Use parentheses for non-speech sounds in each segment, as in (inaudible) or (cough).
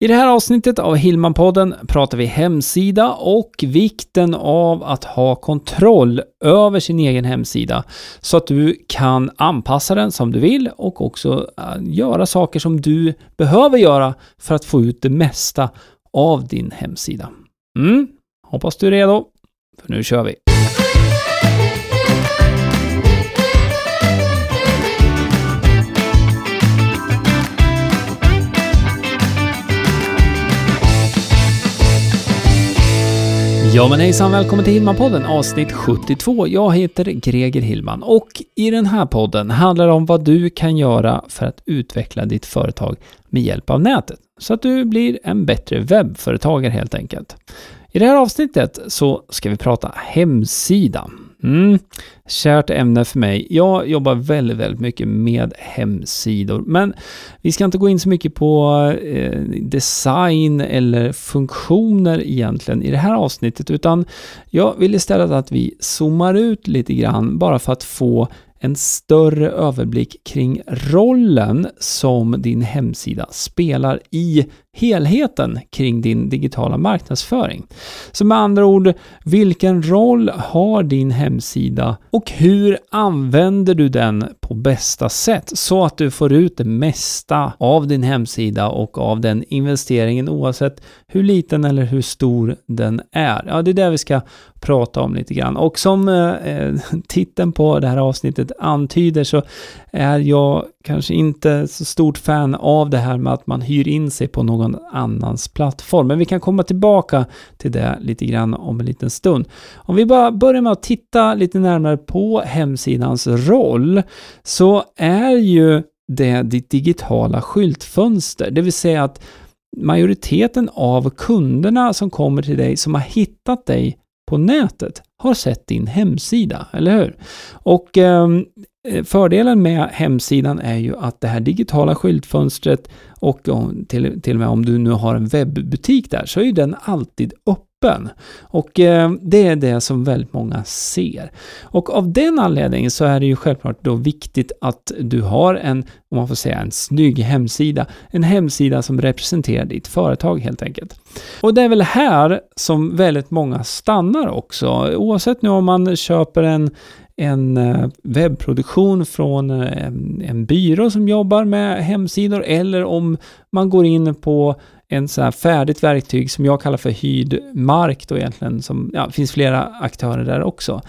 I det här avsnittet av Hillman-podden pratar vi hemsida och vikten av att ha kontroll över sin egen hemsida så att du kan anpassa den som du vill och också eh, göra saker som du behöver göra för att få ut det mesta av din hemsida. Mm, hoppas du är redo, för nu kör vi! Ja men hejsan, välkommen till Hillman-podden avsnitt 72. Jag heter Greger Hillman och i den här podden handlar det om vad du kan göra för att utveckla ditt företag med hjälp av nätet. Så att du blir en bättre webbföretagare helt enkelt. I det här avsnittet så ska vi prata hemsida. Mm, kärt ämne för mig. Jag jobbar väldigt, väldigt mycket med hemsidor, men vi ska inte gå in så mycket på eh, design eller funktioner egentligen i det här avsnittet, utan jag vill istället att vi zoomar ut lite grann bara för att få en större överblick kring rollen som din hemsida spelar i helheten kring din digitala marknadsföring. Så med andra ord, vilken roll har din hemsida och hur använder du den på bästa sätt så att du får ut det mesta av din hemsida och av den investeringen oavsett hur liten eller hur stor den är. Ja, det är det vi ska prata om lite grann. Och som eh, eh titeln på det här avsnittet antyder så är jag kanske inte så stort fan av det här med att man hyr in sig på någon annans plattform. Men vi kan komma tillbaka till det lite grann om en liten stund. Om vi bara börjar med att titta lite närmare på hemsidans roll så är ju det ditt digitala skyltfönster, det vill säga att majoriteten av kunderna som kommer till dig som har hittat dig på nätet har sett din hemsida, eller hur? Och eh, Eh, fördelen med hemsidan är ju att det här digitala skyltfönstret och om, till, till och med om du nu har en webbutik där så är ju den alltid öppen. Och eh, det är det som väldigt många ser. Och av den anledningen så är det ju självklart då viktigt att du har en, om man får säga en snygg hemsida. En hemsida som representerar ditt företag helt enkelt. Och det är väl här som väldigt många stannar också. Oavsett nu om man köper en en eh, webbproduktion från eh, en byrå som jobbar med hemsidor eller om man går in på en så här färdigt verktyg som jag kallar för hyrd mark då egentligen, som, ja, det finns flera aktörer där också.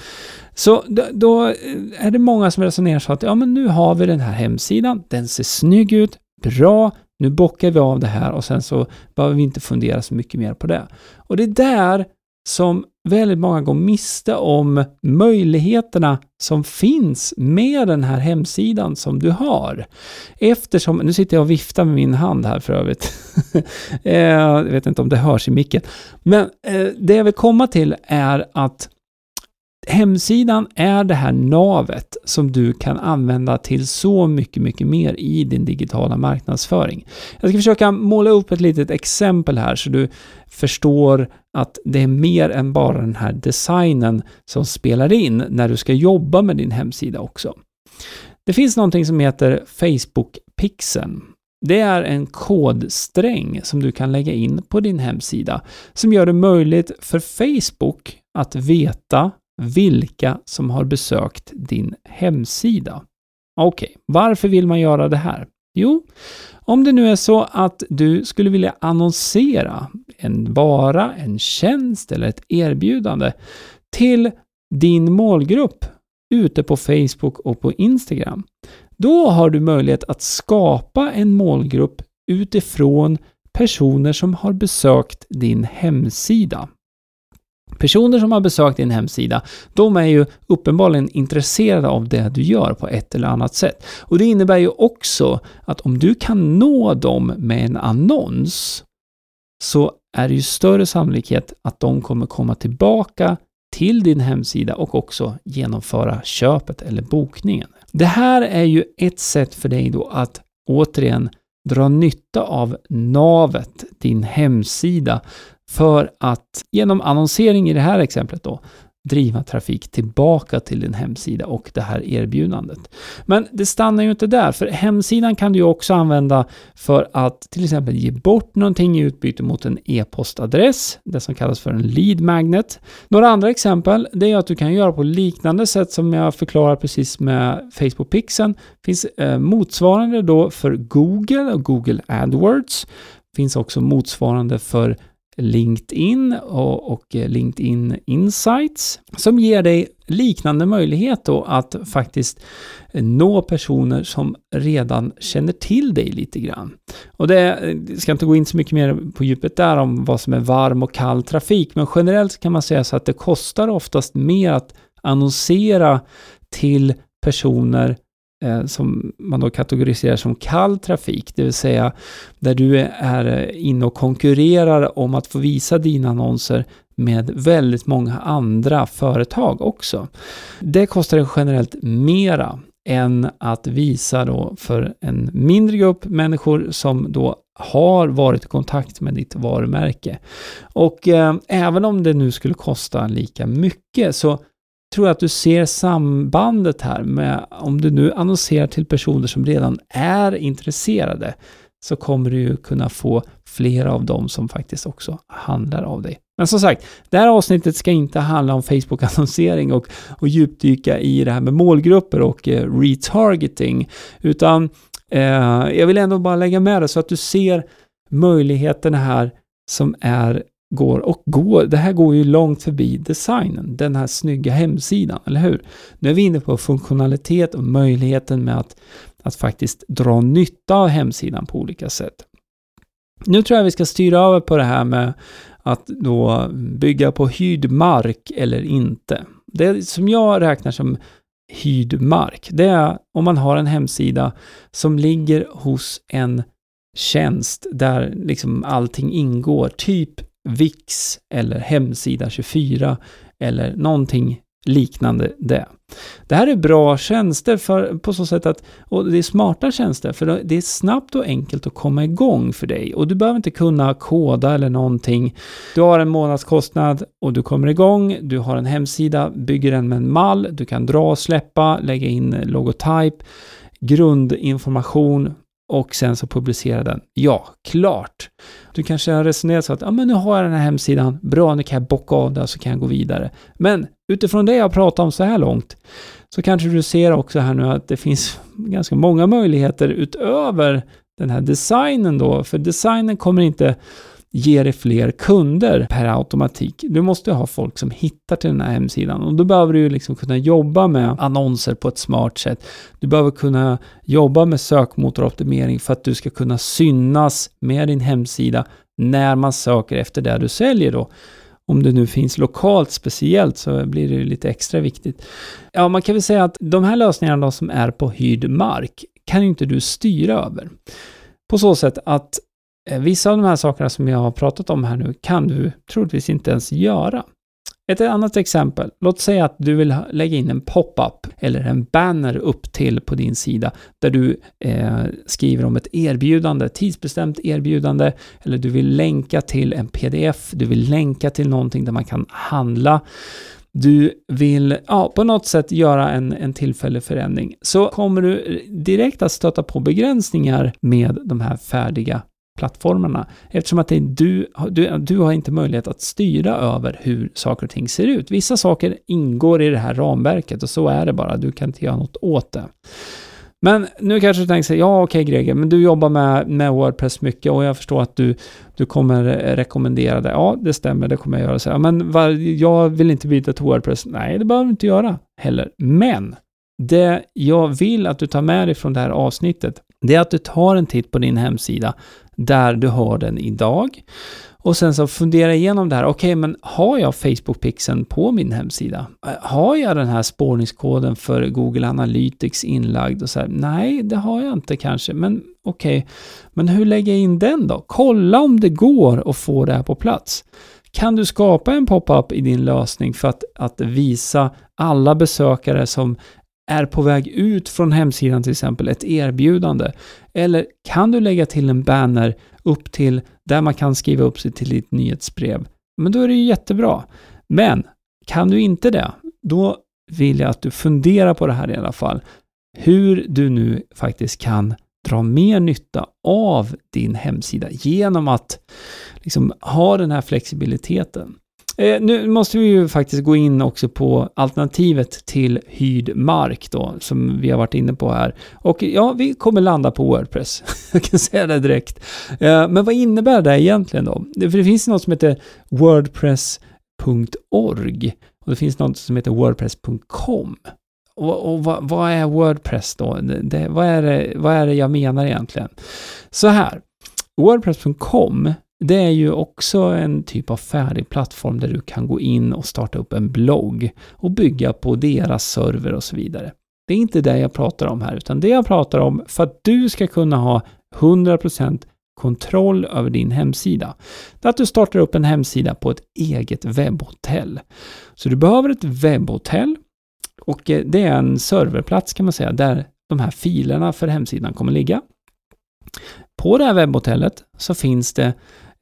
Så då, då eh, är det många som resonerar så att, ja men nu har vi den här hemsidan, den ser snygg ut, bra, nu bockar vi av det här och sen så behöver vi inte fundera så mycket mer på det. Och det är där som väldigt många går miste om möjligheterna som finns med den här hemsidan som du har. Eftersom, nu sitter jag och viftar med min hand här för övrigt. (laughs) Eh, jag vet inte om det hörs i micken. Men eh, det jag vill komma till är att hemsidan är det här navet som du kan använda till så mycket, mycket mer i din digitala marknadsföring. Jag ska försöka måla upp ett litet exempel här så du förstår att det är mer än bara den här designen som spelar in när du ska jobba med din hemsida också. Det finns någonting som heter Facebook-pixeln. Det är en kodsträng som du kan lägga in på din hemsida som gör det möjligt för Facebook att veta vilka som har besökt din hemsida. Okej, okay. varför vill man göra det här? Jo, om det nu är så att du skulle vilja annonsera en vara, en tjänst eller ett erbjudande till din målgrupp ute på Facebook och på Instagram. Då har du möjlighet att skapa en målgrupp utifrån personer som har besökt din hemsida. Personer som har besökt din hemsida, de är ju uppenbarligen intresserade av det du gör på ett eller annat sätt. Och det innebär ju också att om du kan nå dem med en annons, så är det ju större sannolikhet att de kommer komma tillbaka till din hemsida och också genomföra köpet eller bokningen. Det här är ju ett sätt för dig då att återigen dra nytta av navet, din hemsida, för att genom annonsering i det här exemplet då driva trafik tillbaka till din hemsida och det här erbjudandet. Men det stannar ju inte där, för hemsidan kan du ju också använda för att till exempel ge bort någonting i utbyte mot en e-postadress, det som kallas för en lead magnet. Några andra exempel, det är att du kan göra på liknande sätt som jag förklarar precis med Facebook Pixeln. finns eh, motsvarande då för Google och Google AdWords. finns också motsvarande för LinkedIn och, och, LinkedIn Insights som ger dig liknande möjlighet då att faktiskt nå personer som redan känner till dig lite grann. Och det jag ska inte gå in så mycket mer på djupet där om vad som är varm och kall trafik, men generellt kan man säga så att det kostar oftast mer att annonsera till personer Eh, som man då kategoriserar som kall trafik, det vill säga där du är inne och konkurrerar om att få visa dina annonser med väldigt många andra företag också. Det kostar generellt mera än att visa då för en mindre grupp människor som då har varit i kontakt med ditt varumärke. Och eh, även om det nu skulle kosta lika mycket så tror jag att du ser sambandet här med om du nu annonserar till personer som redan är intresserade så kommer du ju kunna få flera av dem som faktiskt också handlar av dig. Men som sagt, det här avsnittet ska inte handla om Facebook-annonsering och, och djupdyka i det här med målgrupper och eh, retargeting, utan eh, jag vill ändå bara lägga med det så att du ser möjligheterna här som är går och går. Det här går ju långt förbi designen, den här snygga hemsidan, eller hur? Nu är vi inne på funktionalitet och möjligheten med att, att faktiskt dra nytta av hemsidan på olika sätt. Nu tror jag vi ska styra över på det här med att då bygga på hyrd mark eller inte. Det som jag räknar som hyrd mark, det är om man har en hemsida som ligger hos en tjänst där liksom allting ingår, typ VIX eller Hemsida 24 eller någonting liknande det. Det här är bra tjänster för, på så sätt att, och det är smarta tjänster, för det är snabbt och enkelt att komma igång för dig. Och du behöver inte kunna koda eller någonting. Du har en månadskostnad och du kommer igång, du har en hemsida, bygger den med en mall, du kan dra och släppa, lägga in logotyp, grundinformation, och sen så publicera den. Ja, klart. Du kanske har resonerat så att ja, men nu har jag den här hemsidan, bra, nu kan jag bocka av det så kan jag gå vidare. Men utifrån det jag pratat om så här långt så kanske du ser också här nu att det finns ganska många möjligheter utöver den här designen då, för designen kommer inte ge dig fler kunder per automatik. Du måste ha folk som hittar till den här hemsidan och då behöver du liksom kunna jobba med annonser på ett smart sätt. Du behöver kunna jobba med sökmotoroptimering för att du ska kunna synas med din hemsida när man söker efter det du säljer då. Om det nu finns lokalt speciellt så blir det lite extra viktigt. Ja, man kan väl säga att de här lösningarna då som är på hyrd mark kan inte du styra över. På så sätt att Eh, vissa av de här sakerna som jag har pratat om här nu kan du troligtvis inte ens göra. Ett annat exempel, låt säga att du vill lägga in en pop-up eller en banner upp till på din sida där du eh, skriver om ett erbjudande, tidsbestämt erbjudande, eller du vill länka till en pdf, du vill länka till någonting där man kan handla. Du vill ja, på något sätt göra en, en tillfällig förändring så kommer du eh, direkt att stöta på begränsningar med de här färdiga plattformarna. Eftersom att det är du, du, du har inte möjlighet att styra över hur saker och ting ser ut. Vissa saker ingår i det här ramverket och så är det bara. Du kan inte göra något åt det. Men nu kanske du tänker sig, ja okej okay, Greger, men du jobbar med, med Wordpress mycket och jag förstår att du, du kommer rekommendera det. Ja, det stämmer, det kommer jag göra. Så, men var, jag vill inte byta till Wordpress. Nej, det behöver du inte göra heller. Men det jag vill att du tar med dig från det här avsnittet, det är att du tar en titt på din hemsida där du har den idag. Och sen så fundera igenom det här. Okej, okay, men har jag Facebook-pixeln på min hemsida? Eh, har jag den här spårningskoden för Google Analytics inlagd? Och så här, Nej, det har jag inte kanske. Men okej, okay. men hur lägger jag in den då? Kolla om det går att få det här på plats. Kan du skapa en pop-up i din lösning för att, att visa alla besökare som är på väg ut från hemsidan till exempel ett erbjudande? Eller kan du lägga till en banner upp till där man kan skriva upp sig till ditt nyhetsbrev? Men då är det ju jättebra. Men kan du inte det, då vill jag att du funderar på det här i alla fall. Hur du nu faktiskt kan dra mer nytta av din hemsida genom att liksom ha den här flexibiliteten. Eh, nu måste vi ju faktiskt gå in också på alternativet till hyrd mark då, som vi har varit inne på här. Och ja, vi kommer landa på Wordpress. (laughs) Jag kan säga det direkt. Eh, men vad innebär det egentligen då? För det finns något som heter Wordpress.org och det finns något som heter Wordpress.com. Och, och vad, vad, är Wordpress då? Det, vad, är det, vad är det jag menar egentligen? Så här, Wordpress.com det är ju också en typ av färdig plattform där du kan gå in och starta upp en blogg och bygga på deras server och så vidare. Det är inte det jag pratar om här, utan det jag pratar om för att du ska kunna ha 100% kontroll över din hemsida. Det är att du startar upp en hemsida på ett eget webbhotell. Så du behöver ett webbhotell och eh, det är en serverplats kan man säga, där de här filerna för hemsidan kommer ligga. På det här webbhotellet så finns det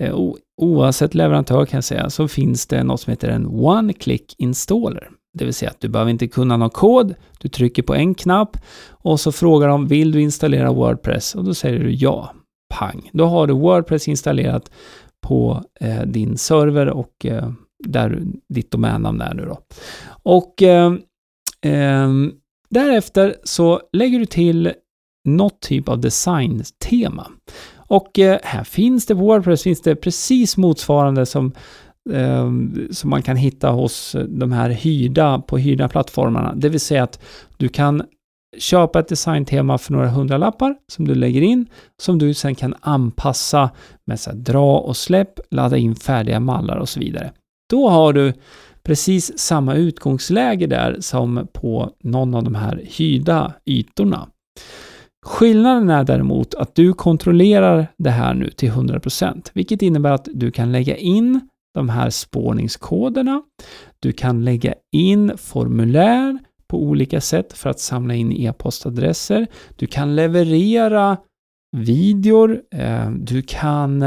Eh, oavsett leverantör kan jag säga, så finns det något som heter en One-Click Installer. Det vill säga att du behöver inte kunna någon kod, du trycker på en knapp och så frågar de vill du installera Wordpress? Och då säger du ja. Pang! Då har du Wordpress installerat på eh, din server och eh, där ditt domännamn är nu då. Och eh, ehm, därefter så lägger du till något typ av designtema. Och eh, här finns det på Wordpress finns det precis motsvarande som, ehm, som man kan hitta hos eh, de här hyrda, på hyrda plattformarna. Det vill säga att du kan köpa ett designtema för några hundralappar som du lägger in, som du sen kan anpassa med så här, dra och släpp, ladda in färdiga mallar och så vidare. Då har du precis samma utgångsläge där som på någon av de här hyrda ytorna. Skillnaden är däremot att du kontrollerar det här nu till 100%, vilket innebär att du kan lägga in de här spårningskoderna. Du kan lägga in formulär på olika sätt för att samla in e-postadresser. Du kan leverera videor. Eh, du kan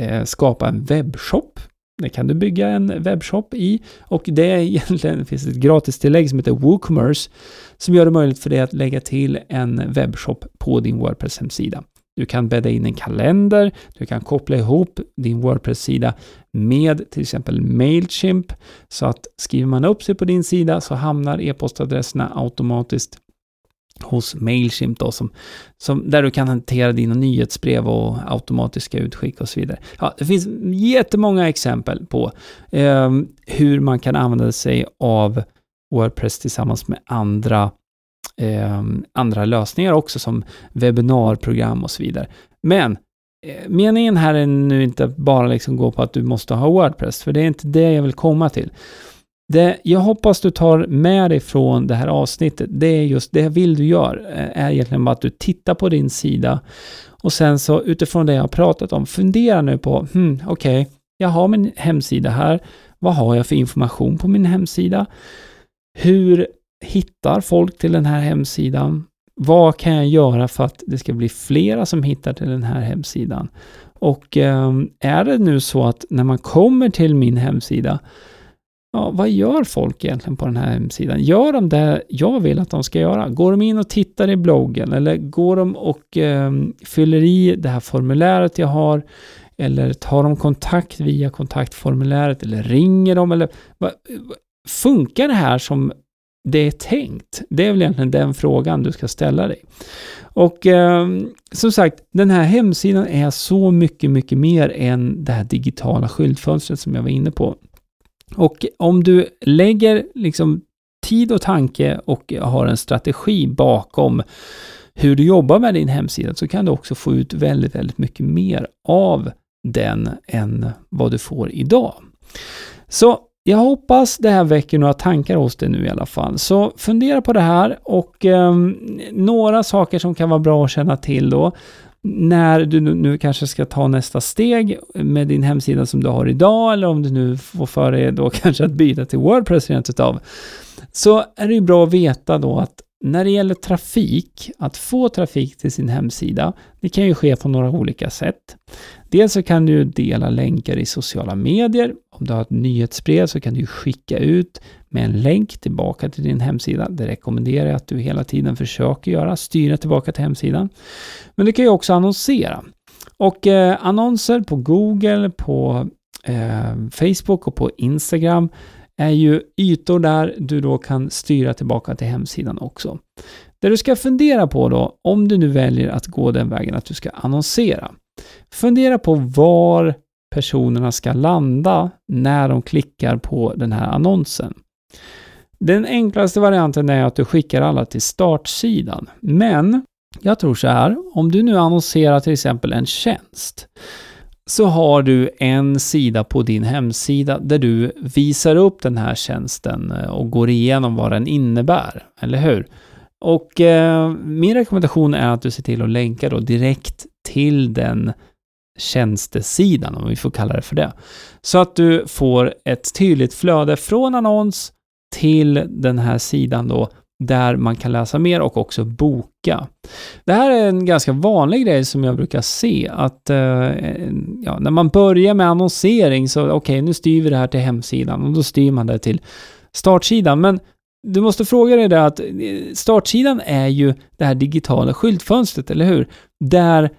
eh, skapa en webbshop det kan du bygga en webbshop i? Och det är egentligen, det finns ett gratis tillägg som heter WooCommerce som gör det möjligt för dig att lägga till en webbshop på din Wordpress-hemsida. Du kan bädda in en kalender, du kan koppla ihop din Wordpress-sida med till exempel Mailchimp. Så att skriver man upp sig på din sida så hamnar e-postadresserna automatiskt hos Mailchimp då, som, som, där du kan hantera dina nyhetsbrev och automatiska utskick och så vidare. Ja, det finns jättemånga exempel på eh, hur man kan använda sig av Wordpress tillsammans med andra, eh, andra lösningar också, som webbinarprogram och så vidare. Men eh, meningen här är nu inte bara liksom gå på att du måste ha Wordpress, för det är inte det jag vill komma till. Det jag hoppas du tar med dig från det här avsnittet, det är just det jag vill du gör, eh, är egentligen bara att du tittar på din sida och sen så utifrån det jag har pratat om, fundera nu på, hmm, okej, okay, jag har min hemsida här, vad har jag för information på min hemsida? Hur hittar folk till den här hemsidan? Vad kan jag göra för att det ska bli flera som hittar till den här hemsidan? Och eh, är det nu så att när man kommer till min hemsida ja, vad gör folk egentligen på den här hemsidan? Gör de det jag vill att de ska göra? Går de in och tittar i bloggen eller går de och eh, fyller i det här formuläret jag har? Eller tar de kontakt via kontaktformuläret eller ringer de? Eller, va, funkar det här som det är tänkt? Det är väl egentligen den frågan du ska ställa dig. Och eh, som sagt, den här hemsidan är så mycket, mycket mer än det här digitala skyltfönstret som jag var inne på. Och om du lägger liksom tid och tanke och har en strategi bakom hur du jobbar med din hemsida så kan du också få ut väldigt, väldigt mycket mer av den än vad du får idag. Så jag hoppas det här väcker några tankar hos dig nu i alla fall. Så fundera på det här och eh, några saker som kan vara bra att känna till då när du nu kanske ska ta nästa steg med din hemsida som du har idag, eller om du nu får för dig då (laughs) kanske att byta till Wordpress rent utav, så är det ju bra att veta då att när det gäller trafik, att få trafik till sin hemsida, det kan ju ske på några olika sätt. Dels så kan du dela länkar i sociala medier. Om du har ett nyhetsbrev så kan du skicka ut med en länk tillbaka till din hemsida. Det rekommenderar jag att du hela tiden försöker göra, styra tillbaka till hemsidan. Men du kan ju också annonsera. Och eh, annonser på Google, på eh, Facebook och på Instagram är ju ytor där du då kan styra tillbaka till hemsidan också. Det du ska fundera på då, om du nu väljer att gå den vägen att du ska annonsera. Fundera på var personerna ska landa när de klickar på den här annonsen. Den enklaste varianten är att du skickar alla till startsidan. Men jag tror så här, om du nu annonserar till exempel en tjänst så har du en sida på din hemsida där du visar upp den här tjänsten eh, och går igenom vad den innebär, eller hur? Och eh, min rekommendation är att du ser till att länka då direkt till den tjänstesidan, om vi får kalla det för det. Så att du får ett tydligt flöde från annons till den här sidan då där man kan läsa mer och också boka. Det här är en ganska vanlig grej som jag brukar se att eh, ja, när man börjar med annonsering så okej, okay, nu styr vi det här till hemsidan och då styr man det till startsidan. Men du måste fråga dig det att eh, startsidan är ju det här digitala skyltfönstret, eller hur? Där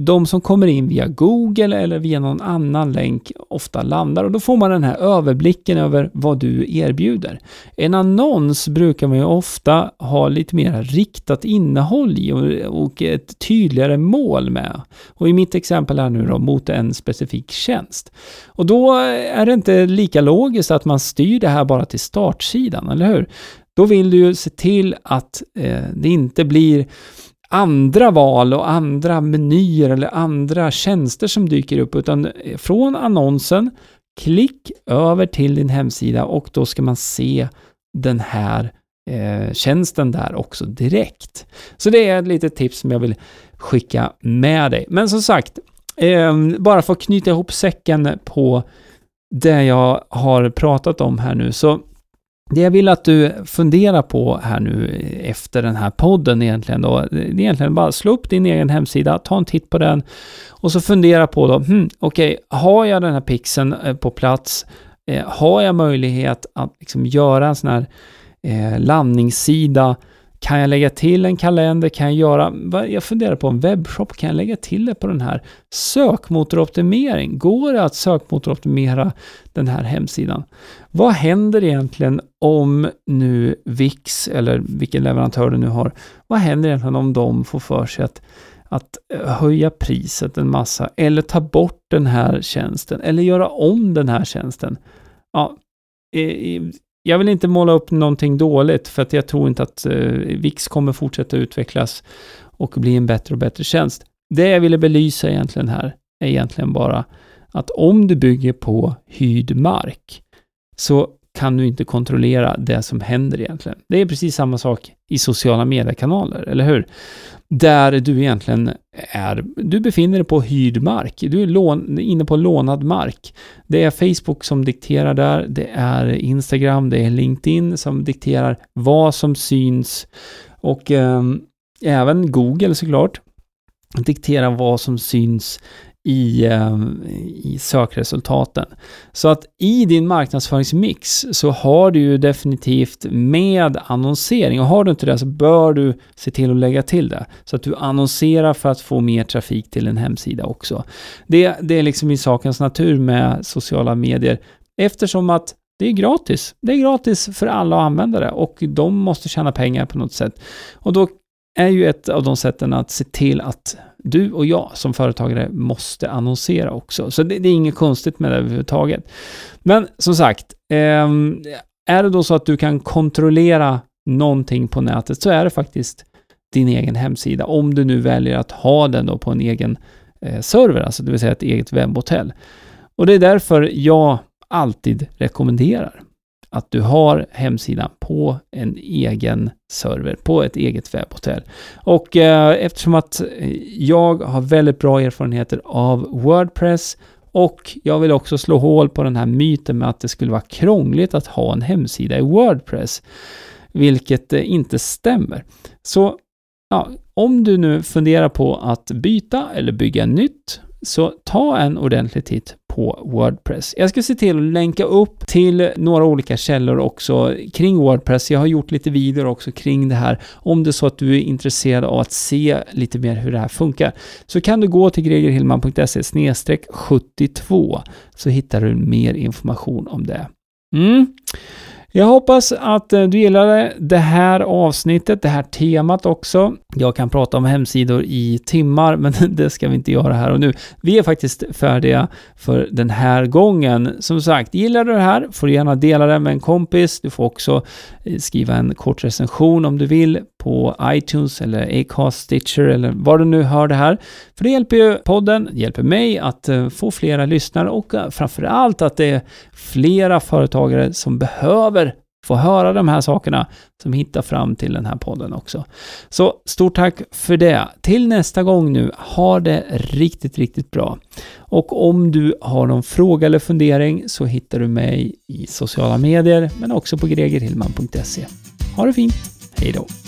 de som kommer in via Google eller via någon annan länk ofta landar och då får man den här överblicken över vad du erbjuder. En annons brukar man ju ofta ha lite mer riktat innehåll i och ett tydligare mål med. Och i mitt exempel här nu då mot en specifik tjänst. Och då är det inte lika logiskt att man styr det här bara till startsidan, eller hur? Då vill du ju se till att eh, det inte blir andra val och andra menyer eller andra tjänster som dyker upp, utan från annonsen, klick över till din hemsida och då ska man se den här eh, tjänsten där också direkt. Så det är ett litet tips som jag vill skicka med dig. Men som sagt, eh, bara för att knyta ihop säcken på det jag har pratat om här nu, så det jag vill att du funderar på här nu efter den här podden egentligen då, det är egentligen bara slå upp din egen hemsida, ta en titt på den och så fundera på då, hmm, okej, okay, har jag den här pixeln eh, på plats? Eh, har jag möjlighet att liksom göra en sån här eh, landningssida kan jag lägga till en kalender? Kan jag göra... Jag funderar på en webbshop. Kan jag lägga till det på den här? Sökmotoroptimering. Går det att sökmotoroptimera den här hemsidan? Vad händer egentligen om nu Wix, eller vilken leverantör du nu har, vad händer egentligen om de får för sig att att eh, höja priset en massa eller ta bort den här tjänsten eller göra om den här tjänsten. Ja, jag vill inte måla upp någonting dåligt för att jag tror inte att eh, VIX kommer fortsätta utvecklas och bli en bättre och bättre tjänst. Det jag ville belysa egentligen här är egentligen bara att om du bygger på hyrd mark så kan du inte kontrollera det som händer egentligen. Det är precis samma sak i sociala mediekanaler, eller hur? Där du egentligen är, du befinner dig på hyrd mark. Du är lån, inne på lånad mark. Det är Facebook som dikterar där, det är Instagram, det är LinkedIn som dikterar vad som syns och eh, även Google såklart dikterar vad som syns i, ehm, i sökresultaten. Så att i din marknadsföringsmix så har du ju definitivt med annonsering och har du inte det så bör du se till att lägga till det så att du annonserar för att få mer trafik till en hemsida också. Det, det är liksom i sakens natur med sociala medier eftersom att det är gratis. Det är gratis för alla att använda det och de måste tjäna pengar på något sätt. Och då är ju ett av de sätten att se till att du och jag som företagare måste annonsera också. Så det, det är inget konstigt med det överhuvudtaget. Men som sagt, ehm, är det då så att du kan kontrollera någonting på nätet så är det faktiskt din egen hemsida. Om du nu väljer att ha den då på en egen eh, server, alltså det vill säga ett eget webbhotell. Och det är därför jag alltid rekommenderar att du har hemsidan på en egen server, på ett eget webbhotell. Och eh, eftersom att eh, jag har väldigt bra erfarenheter av Wordpress och jag vill också slå hål på den här myten med att det skulle vara krångligt att ha en hemsida i Wordpress. vilket eh, inte stämmer. Så ja, om du nu funderar på att byta eller bygga nytt, så ta en ordentlig titt på Wordpress. Jag ska se till att länka upp till några olika källor också kring Wordpress. Jag har gjort lite videor också kring det här. Om det är så att du är intresserad av att se lite mer hur det här funkar så kan du gå till gregerhillman.se 72 så hittar du mer information om det. Mm. Jag hoppas att eh, du gillade det här avsnittet, det här temat också. Jag kan prata om hemsidor i timmar, men (laughs) det ska vi inte göra här och nu. Vi är faktiskt färdiga för den här gången. Som sagt, gillar du det här får du gärna dela det med en kompis. Du får också eh, skriva en kort recension om du vill på iTunes eller Acast, Stitcher eller var du nu hör det här. För det hjälper ju podden, hjälper mig att eh, få flera lyssnare och eh, framförallt att det är flera företagare som behöver få höra de här sakerna som hittar fram till den här podden också. Så stort tack för det. Till nästa gång nu, ha det riktigt, riktigt bra. Och om du har någon fråga eller fundering så hittar du mig i sociala medier men också på gregerhillman.se. Ha det fint, hej då!